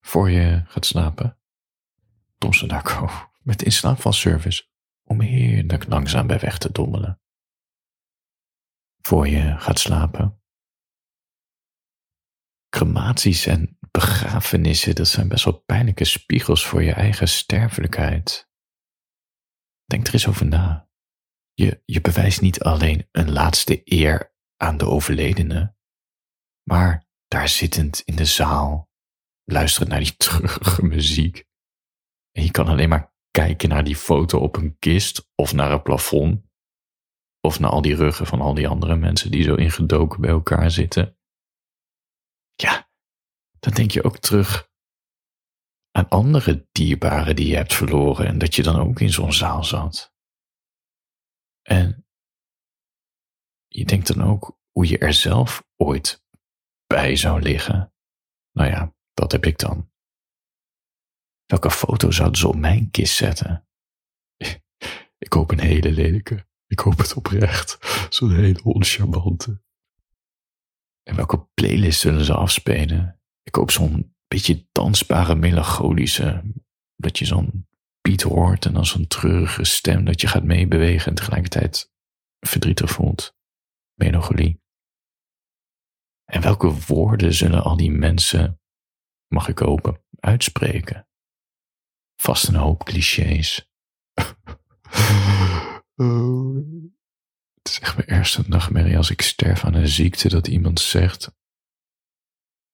voor je gaat slapen, Tom Sadako met in service om heerlijk langzaam bij weg te dommelen. Voor je gaat slapen. Crematies en begrafenissen, dat zijn best wel pijnlijke spiegels voor je eigen sterfelijkheid. Denk er eens over na. Je, je bewijst niet alleen een laatste eer aan de overledene, maar daar zittend in de zaal, luisterend naar die treurige muziek. En je kan alleen maar kijken naar die foto op een kist of naar een plafond. Of naar al die ruggen van al die andere mensen die zo ingedoken bij elkaar zitten. Ja, dan denk je ook terug aan andere dierbaren die je hebt verloren en dat je dan ook in zo'n zaal zat. En je denkt dan ook hoe je er zelf ooit bij zou liggen. Nou ja, dat heb ik dan. Welke foto zouden ze op mijn kist zetten? Ik hoop een hele lelijke. Ik hoop het oprecht. Zo'n hele oncharmante. En welke playlist zullen ze afspelen? Ik hoop zo'n beetje dansbare, melancholische. Dat je zo'n beat hoort en dan zo'n treurige stem dat je gaat meebewegen en tegelijkertijd verdrietig voelt. Melancholie. En welke woorden zullen al die mensen, mag ik hopen, uitspreken? Vast een hoop clichés. oh, het is echt mijn eerste nachtmerrie als ik sterf aan een ziekte dat iemand zegt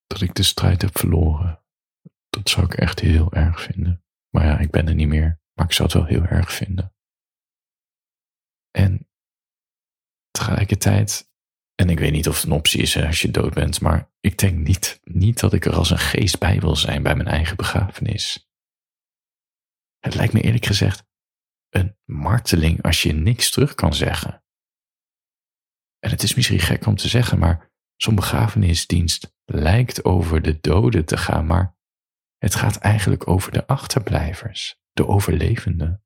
dat ik de strijd heb verloren. Dat zou ik echt heel erg vinden. Maar ja, ik ben er niet meer, maar ik zou het wel heel erg vinden. En tegelijkertijd, en ik weet niet of het een optie is als je dood bent, maar ik denk niet, niet dat ik er als een geest bij wil zijn bij mijn eigen begrafenis. Het lijkt me eerlijk gezegd een marteling als je niks terug kan zeggen. En het is misschien gek om te zeggen, maar zo'n begrafenisdienst lijkt over de doden te gaan, maar het gaat eigenlijk over de achterblijvers, de overlevenden.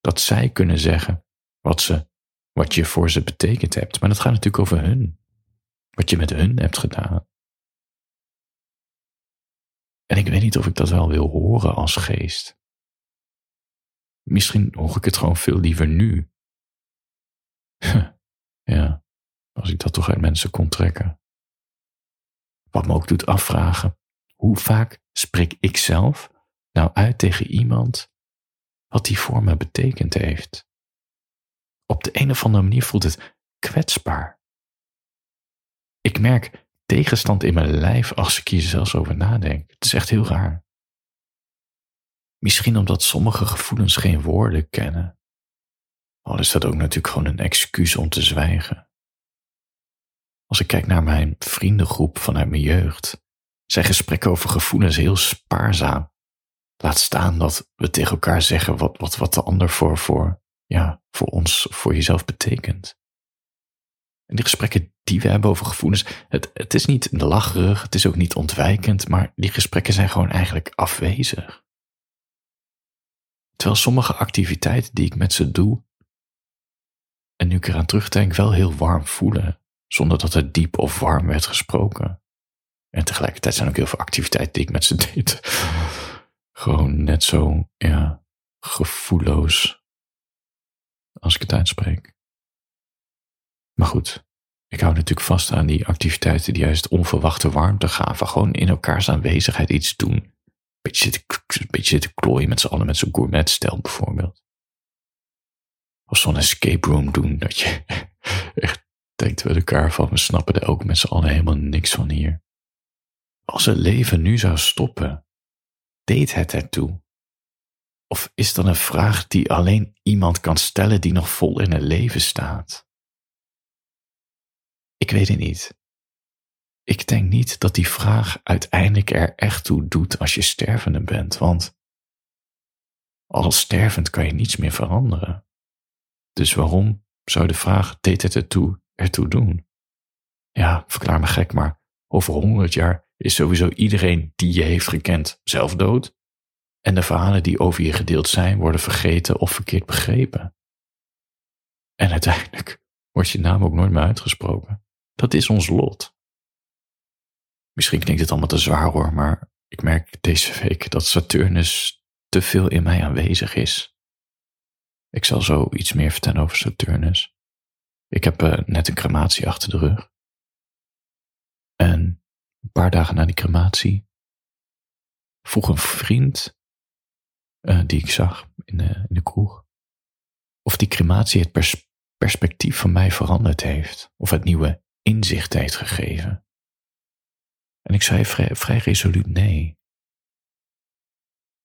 Dat zij kunnen zeggen wat, ze, wat je voor ze betekend hebt, maar dat gaat natuurlijk over hun. Wat je met hun hebt gedaan. En ik weet niet of ik dat wel wil horen als geest. Misschien hoor ik het gewoon veel liever nu. ja, als ik dat toch uit mensen kon trekken. Wat me ook doet afvragen, hoe vaak spreek ik zelf nou uit tegen iemand wat die voor me betekend heeft? Op de een of andere manier voelt het kwetsbaar. Ik merk tegenstand in mijn lijf als ik hier zelfs over nadenk. Het is echt heel raar. Misschien omdat sommige gevoelens geen woorden kennen. Al is dat ook natuurlijk gewoon een excuus om te zwijgen. Als ik kijk naar mijn vriendengroep vanuit mijn jeugd, zijn gesprekken over gevoelens heel spaarzaam. Laat staan dat we tegen elkaar zeggen wat, wat, wat de ander voor, voor, ja, voor ons, voor jezelf betekent. En die gesprekken die we hebben over gevoelens, het, het is niet lacherig, het is ook niet ontwijkend, maar die gesprekken zijn gewoon eigenlijk afwezig. Terwijl sommige activiteiten die ik met ze doe, en nu ik eraan terugdenk, wel heel warm voelen, zonder dat er diep of warm werd gesproken. En tegelijkertijd zijn ook heel veel activiteiten die ik met ze deed. Gewoon net zo, ja, gevoelloos als ik het uitspreek. Maar goed, ik hou natuurlijk vast aan die activiteiten die juist onverwachte warmte gaven. Gewoon in elkaars aanwezigheid iets doen. Beetje zitten, beetje zitten klooien met z'n allen met zo'n gourmetstel bijvoorbeeld. Of zo'n escape room doen, dat je echt denkt we elkaar van, we snappen er ook met z'n allen helemaal niks van hier. Als het leven nu zou stoppen, deed het ertoe? Of is dat een vraag die alleen iemand kan stellen die nog vol in het leven staat? Ik weet het niet. Ik denk niet dat die vraag uiteindelijk er echt toe doet als je stervende bent, want als stervend kan je niets meer veranderen. Dus waarom zou de vraag deed het ertoe, ertoe doen? Ja, verklaar me gek, maar over honderd jaar is sowieso iedereen die je heeft gekend zelf dood. En de verhalen die over je gedeeld zijn worden vergeten of verkeerd begrepen. En uiteindelijk wordt je naam ook nooit meer uitgesproken. Dat is ons lot. Misschien klinkt het allemaal te zwaar hoor, maar ik merk deze week dat Saturnus te veel in mij aanwezig is. Ik zal zo iets meer vertellen over Saturnus. Ik heb uh, net een crematie achter de rug. En een paar dagen na die crematie vroeg een vriend uh, die ik zag in de, in de kroeg of die crematie het pers perspectief van mij veranderd heeft, of het nieuwe inzicht heeft gegeven. En ik zei vrij, resoluut nee.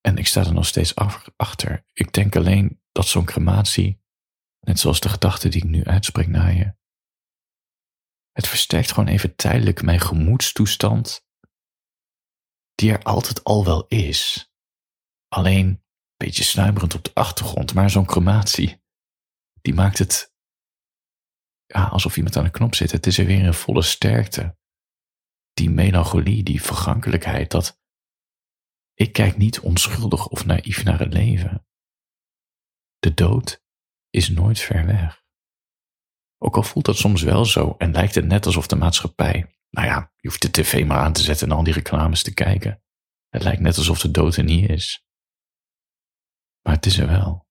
En ik sta er nog steeds achter. Ik denk alleen dat zo'n crematie, net zoals de gedachte die ik nu uitspreek naar je, het versterkt gewoon even tijdelijk mijn gemoedstoestand, die er altijd al wel is. Alleen een beetje snuimerend op de achtergrond, maar zo'n crematie, die maakt het ja, alsof iemand aan de knop zit. Het is er weer in volle sterkte. Die melancholie, die vergankelijkheid, dat ik kijk niet onschuldig of naïef naar het leven. De dood is nooit ver weg. Ook al voelt dat soms wel zo en lijkt het net alsof de maatschappij, nou ja, je hoeft de tv maar aan te zetten en al die reclames te kijken. Het lijkt net alsof de dood er niet is. Maar het is er wel.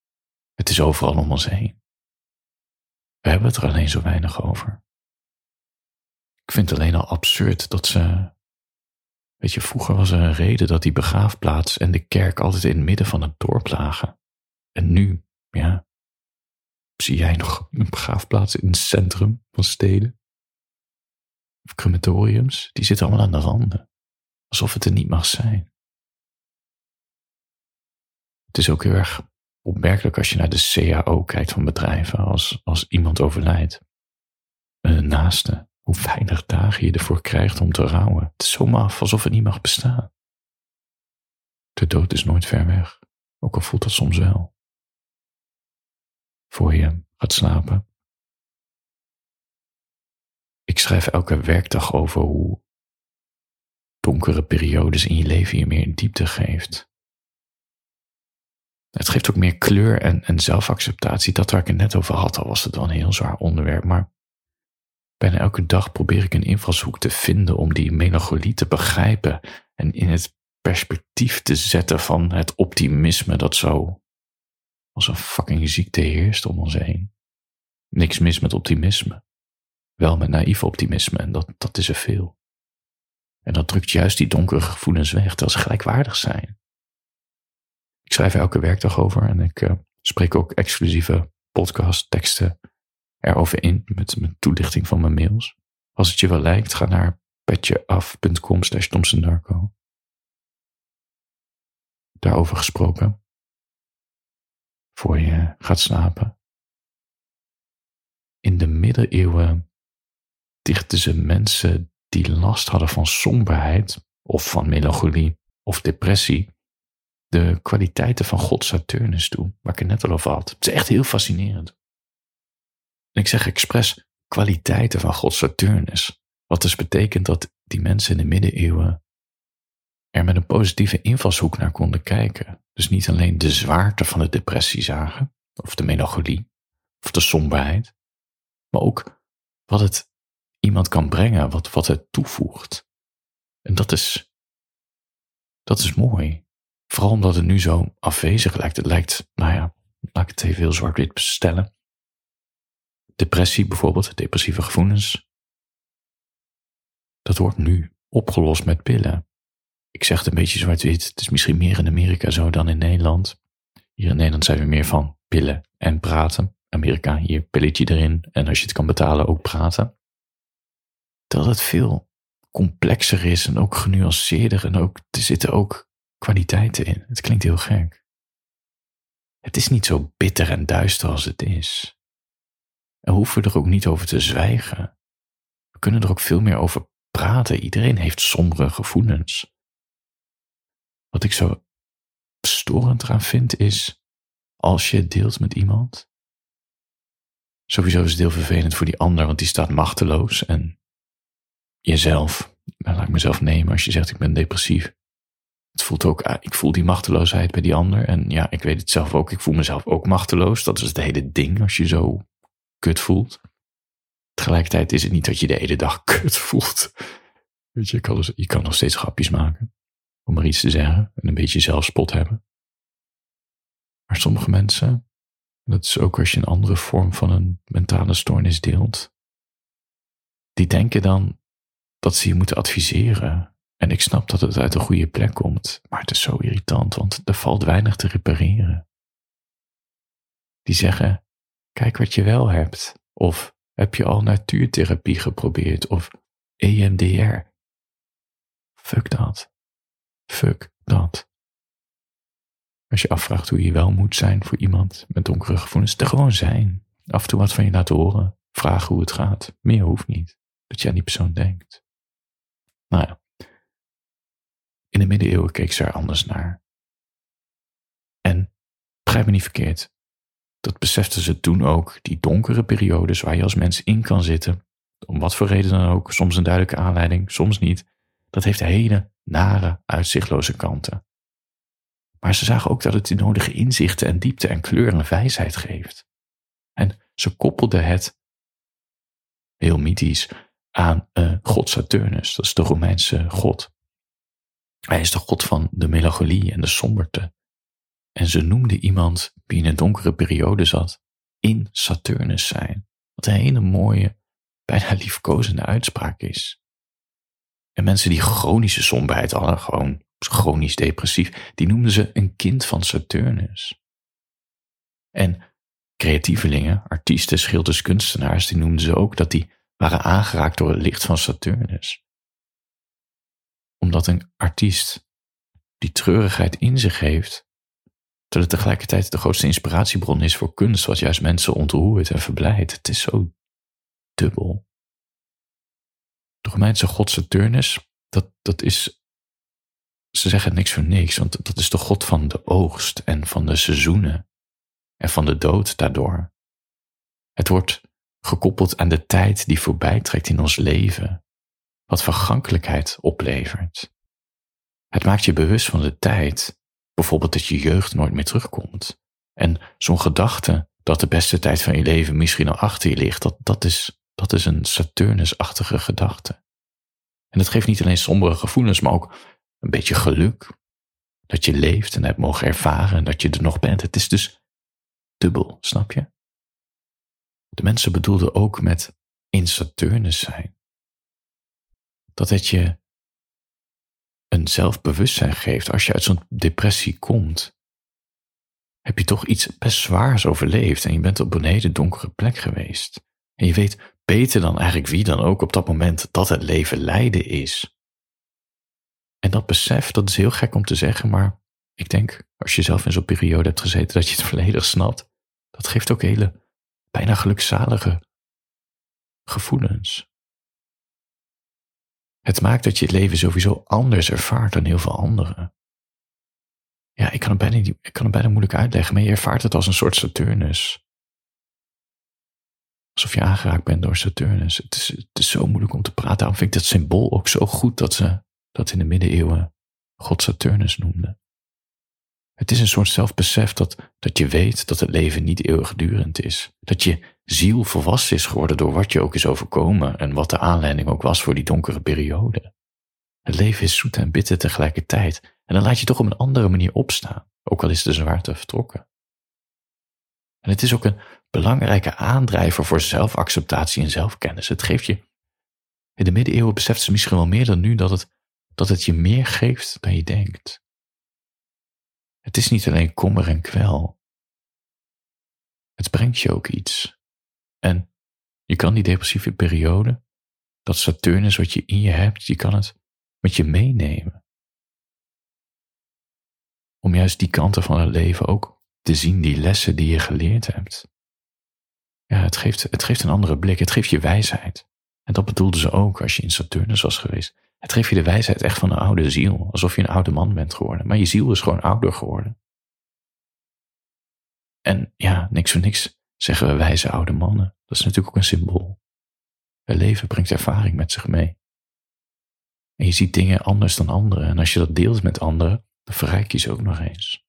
Het is overal om ons heen. We hebben het er alleen zo weinig over. Ik vind het alleen al absurd dat ze. Weet je, vroeger was er een reden dat die begraafplaats en de kerk altijd in het midden van het dorp lagen. En nu, ja, zie jij nog een begraafplaats in het centrum van steden? Of crematoriums, die zitten allemaal aan de randen. Alsof het er niet mag zijn. Het is ook heel erg opmerkelijk als je naar de CAO kijkt van bedrijven. Als, als iemand overlijdt. Een naaste. Hoe weinig dagen je ervoor krijgt om te rouwen. Het is zomaar af alsof het niet mag bestaan. De dood is nooit ver weg. Ook al voelt dat soms wel voor je gaat slapen. Ik schrijf elke werkdag over hoe donkere periodes in je leven je meer diepte geeft. Het geeft ook meer kleur en, zelfacceptatie. Dat waar ik het net over had, al was het wel een heel zwaar onderwerp. Maar bijna elke dag probeer ik een invalshoek te vinden om die melancholie te begrijpen en in het perspectief te zetten van het optimisme dat zo als een fucking ziekte heerst om ons heen. Niks mis met optimisme. Wel met naïef optimisme en dat, dat is er veel. En dat drukt juist die donkere gevoelens weg, terwijl ze gelijkwaardig zijn. Ik schrijf elke werkdag over en ik uh, spreek ook exclusieve podcast teksten erover in met, met toelichting van mijn mails. Als het je wel lijkt, ga naar petjeaf.com slash Daarover gesproken voor je gaat slapen. In de middeleeuwen dichten ze mensen die last hadden van somberheid of van melancholie of depressie de kwaliteiten van God Saturnus toe, waar ik het net al over had. Het is echt heel fascinerend. En ik zeg expres kwaliteiten van God Saturnus, wat dus betekent dat die mensen in de middeleeuwen er met een positieve invalshoek naar konden kijken. Dus niet alleen de zwaarte van de depressie zagen, of de melancholie, of de somberheid, maar ook wat het iemand kan brengen, wat, wat het toevoegt. En dat is, dat is mooi. Vooral omdat het nu zo afwezig lijkt. Het lijkt, nou ja, laat ik het even heel zwart-wit bestellen. Depressie bijvoorbeeld, depressieve gevoelens. Dat wordt nu opgelost met pillen ik zeg het een beetje zwart-wit. Het is misschien meer in Amerika zo dan in Nederland. Hier in Nederland zijn we meer van pillen en praten. Amerika, hier pilletje erin. En als je het kan betalen, ook praten. Dat het veel complexer is en ook genuanceerder. En ook, er zitten ook kwaliteiten in. Het klinkt heel gek. Het is niet zo bitter en duister als het is. En hoeven we er ook niet over te zwijgen. We kunnen er ook veel meer over praten. Iedereen heeft sombere gevoelens. Wat ik zo storend eraan vind is, als je het deelt met iemand, sowieso is het heel vervelend voor die ander, want die staat machteloos en jezelf, laat ik mezelf nemen als je zegt ik ben depressief. Het voelt ook, ah, ik voel die machteloosheid bij die ander en ja, ik weet het zelf ook, ik voel mezelf ook machteloos. Dat is het hele ding als je zo kut voelt. Tegelijkertijd is het niet dat je de hele dag kut voelt. Weet je, kan, dus, je kan nog steeds grapjes maken. Om maar iets te zeggen en een beetje zelfspot hebben. Maar sommige mensen, dat is ook als je een andere vorm van een mentale stoornis deelt, die denken dan dat ze je moeten adviseren. En ik snap dat het uit een goede plek komt, maar het is zo irritant, want er valt weinig te repareren. Die zeggen: Kijk wat je wel hebt. Of heb je al natuurtherapie geprobeerd? Of EMDR? Fuck dat. Fuck dat. Als je afvraagt hoe je wel moet zijn voor iemand met donkere gevoelens, er gewoon zijn. Af en toe wat van je laten horen. Vragen hoe het gaat. Meer hoeft niet. Dat je aan die persoon denkt. Nou ja. In de middeleeuwen keek ze er anders naar. En, begrijp me niet verkeerd, dat beseften ze toen ook, die donkere periodes waar je als mens in kan zitten, om wat voor reden dan ook, soms een duidelijke aanleiding, soms niet, dat heeft hele nare, uitzichtloze kanten. Maar ze zagen ook dat het de nodige inzichten en diepte en kleur en wijsheid geeft. En ze koppelden het, heel mythisch, aan uh, god Saturnus, dat is de Romeinse god. Hij is de god van de melancholie en de somberte. En ze noemden iemand die in een donkere periode zat, in Saturnus zijn. Wat een hele mooie, bijna liefkozende uitspraak is. En mensen die chronische somberheid hadden, gewoon chronisch depressief, die noemden ze een kind van Saturnus. En creatievelingen, artiesten, schilders, kunstenaars, die noemden ze ook dat die waren aangeraakt door het licht van Saturnus. Omdat een artiest die treurigheid in zich heeft, terwijl het tegelijkertijd de grootste inspiratiebron is voor kunst, wat juist mensen ontroert en verblijdt. Het is zo dubbel. De Romeinse god Saturnus, dat, dat is, ze zeggen niks voor niks, want dat is de god van de oogst en van de seizoenen en van de dood daardoor. Het wordt gekoppeld aan de tijd die voorbij trekt in ons leven, wat vergankelijkheid oplevert. Het maakt je bewust van de tijd Bijvoorbeeld dat je jeugd nooit meer terugkomt. En zo'n gedachte dat de beste tijd van je leven misschien al achter je ligt, dat, dat, is, dat is een Saturnus-achtige gedachte. En het geeft niet alleen sombere gevoelens, maar ook een beetje geluk. Dat je leeft en hebt mogen ervaren en dat je er nog bent. Het is dus dubbel, snap je? De mensen bedoelden ook met in Saturnus zijn. Dat het je een zelfbewustzijn geeft als je uit zo'n depressie komt, heb je toch iets best zwaars overleefd en je bent op een donkere plek geweest. En je weet beter dan eigenlijk wie dan ook op dat moment dat het leven lijden is. En dat besef, dat is heel gek om te zeggen, maar ik denk, als je zelf in zo'n periode hebt gezeten, dat je het volledig snapt. Dat geeft ook hele, bijna gelukzalige gevoelens. Het maakt dat je het leven sowieso anders ervaart dan heel veel anderen. Ja, ik kan, het bijna ik kan bijna moeilijk uitleggen, maar je ervaart het als een soort Saturnus. Alsof je aangeraakt bent door Saturnus. Het is, het is zo moeilijk om te praten. Daarom vind ik dat symbool ook zo goed dat ze dat in de middeleeuwen God Saturnus noemden. Het is een soort zelfbesef dat, dat je weet dat het leven niet eeuwigdurend is. Dat je ziel volwassen is geworden door wat je ook is overkomen en wat de aanleiding ook was voor die donkere periode. Het leven is zoet en bitter tegelijkertijd en dan laat je toch op een andere manier opstaan, ook al is de zwaarte vertrokken. En het is ook een belangrijke aandrijver voor zelfacceptatie en zelfkennis. Het geeft je, in de middeleeuwen beseft ze misschien wel meer dan nu dat het, dat het je meer geeft dan je denkt. Het is niet alleen kommer en kwel. Het brengt je ook iets. En je kan die depressieve periode, dat Saturnus wat je in je hebt, je kan het met je meenemen. Om juist die kanten van het leven ook te zien, die lessen die je geleerd hebt. Ja, het geeft, het geeft een andere blik, het geeft je wijsheid. En dat bedoelden ze ook als je in Saturnus was geweest. Het geeft je de wijsheid echt van een oude ziel, alsof je een oude man bent geworden. Maar je ziel is gewoon ouder geworden. En ja, niks voor niks zeggen we wijze oude mannen. Dat is natuurlijk ook een symbool. Het leven brengt ervaring met zich mee. En je ziet dingen anders dan anderen. En als je dat deelt met anderen, dan verrijk je ze ook nog eens.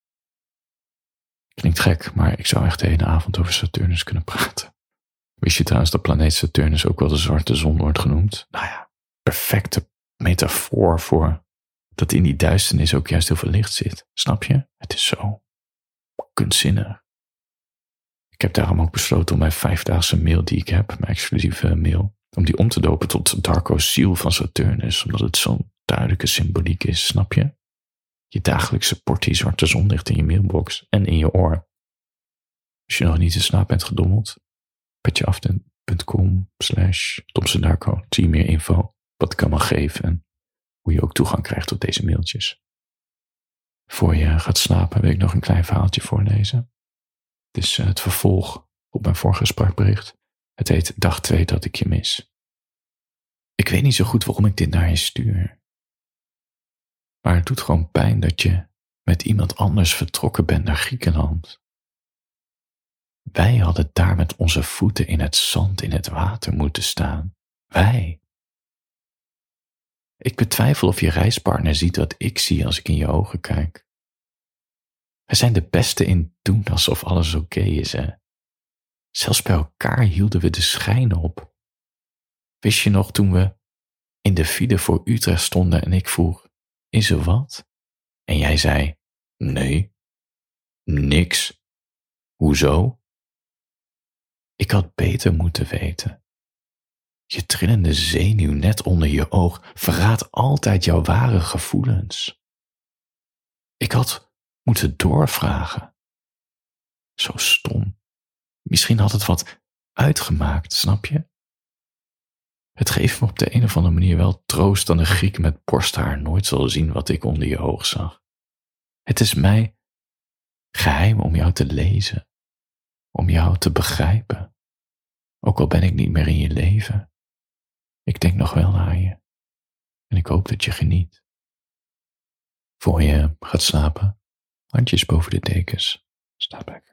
Klinkt gek, maar ik zou echt de hele avond over Saturnus kunnen praten. Wist je trouwens dat planeet Saturnus ook wel de zwarte zon wordt genoemd? Nou ja, perfecte metafoor voor dat in die duisternis ook juist heel veel licht zit. Snap je? Het is zo kunstzinnig. Ik heb daarom ook besloten om mijn vijfdaagse mail die ik heb, mijn exclusieve mail, om die om te dopen tot Darko's ziel van Saturnus, omdat het zo'n duidelijke symboliek is, snap je? Je dagelijkse portie zwarte zonlicht in je mailbox en in je oor. Als je nog niet in slaap bent gedommeld, petjeaften.com slash Darko, zie meer info, wat ik allemaal geef en hoe je ook toegang krijgt tot deze mailtjes. Voor je gaat slapen wil ik nog een klein verhaaltje voorlezen. Het is eh, het vervolg op mijn vorige spraakbericht. Het heet Dag 2 dat ik je mis. Ik weet niet zo goed waarom ik dit naar je stuur. Maar het doet gewoon pijn dat je met iemand anders vertrokken bent naar Griekenland. Wij hadden daar met onze voeten in het zand, in het water moeten staan. Wij. Ik betwijfel of je reispartner ziet wat ik zie als ik in je ogen kijk. We zijn de beste in doen alsof alles oké is, hè. Zelfs bij elkaar hielden we de schijn op. Wist je nog toen we in de file voor Utrecht stonden en ik vroeg, is er wat? En jij zei, nee, niks. Hoezo? Ik had beter moeten weten. Je trillende zenuw net onder je oog verraadt altijd jouw ware gevoelens. Ik had moeten doorvragen. Zo stom. Misschien had het wat uitgemaakt, snap je? Het geeft me op de een of andere manier wel troost dat een Griek met borsthaar nooit zal zien wat ik onder je oog zag. Het is mij geheim om jou te lezen, om jou te begrijpen, ook al ben ik niet meer in je leven. Ik denk nog wel aan je. En ik hoop dat je geniet. Voor je gaat slapen, handjes boven de dekens. Slaap lekker.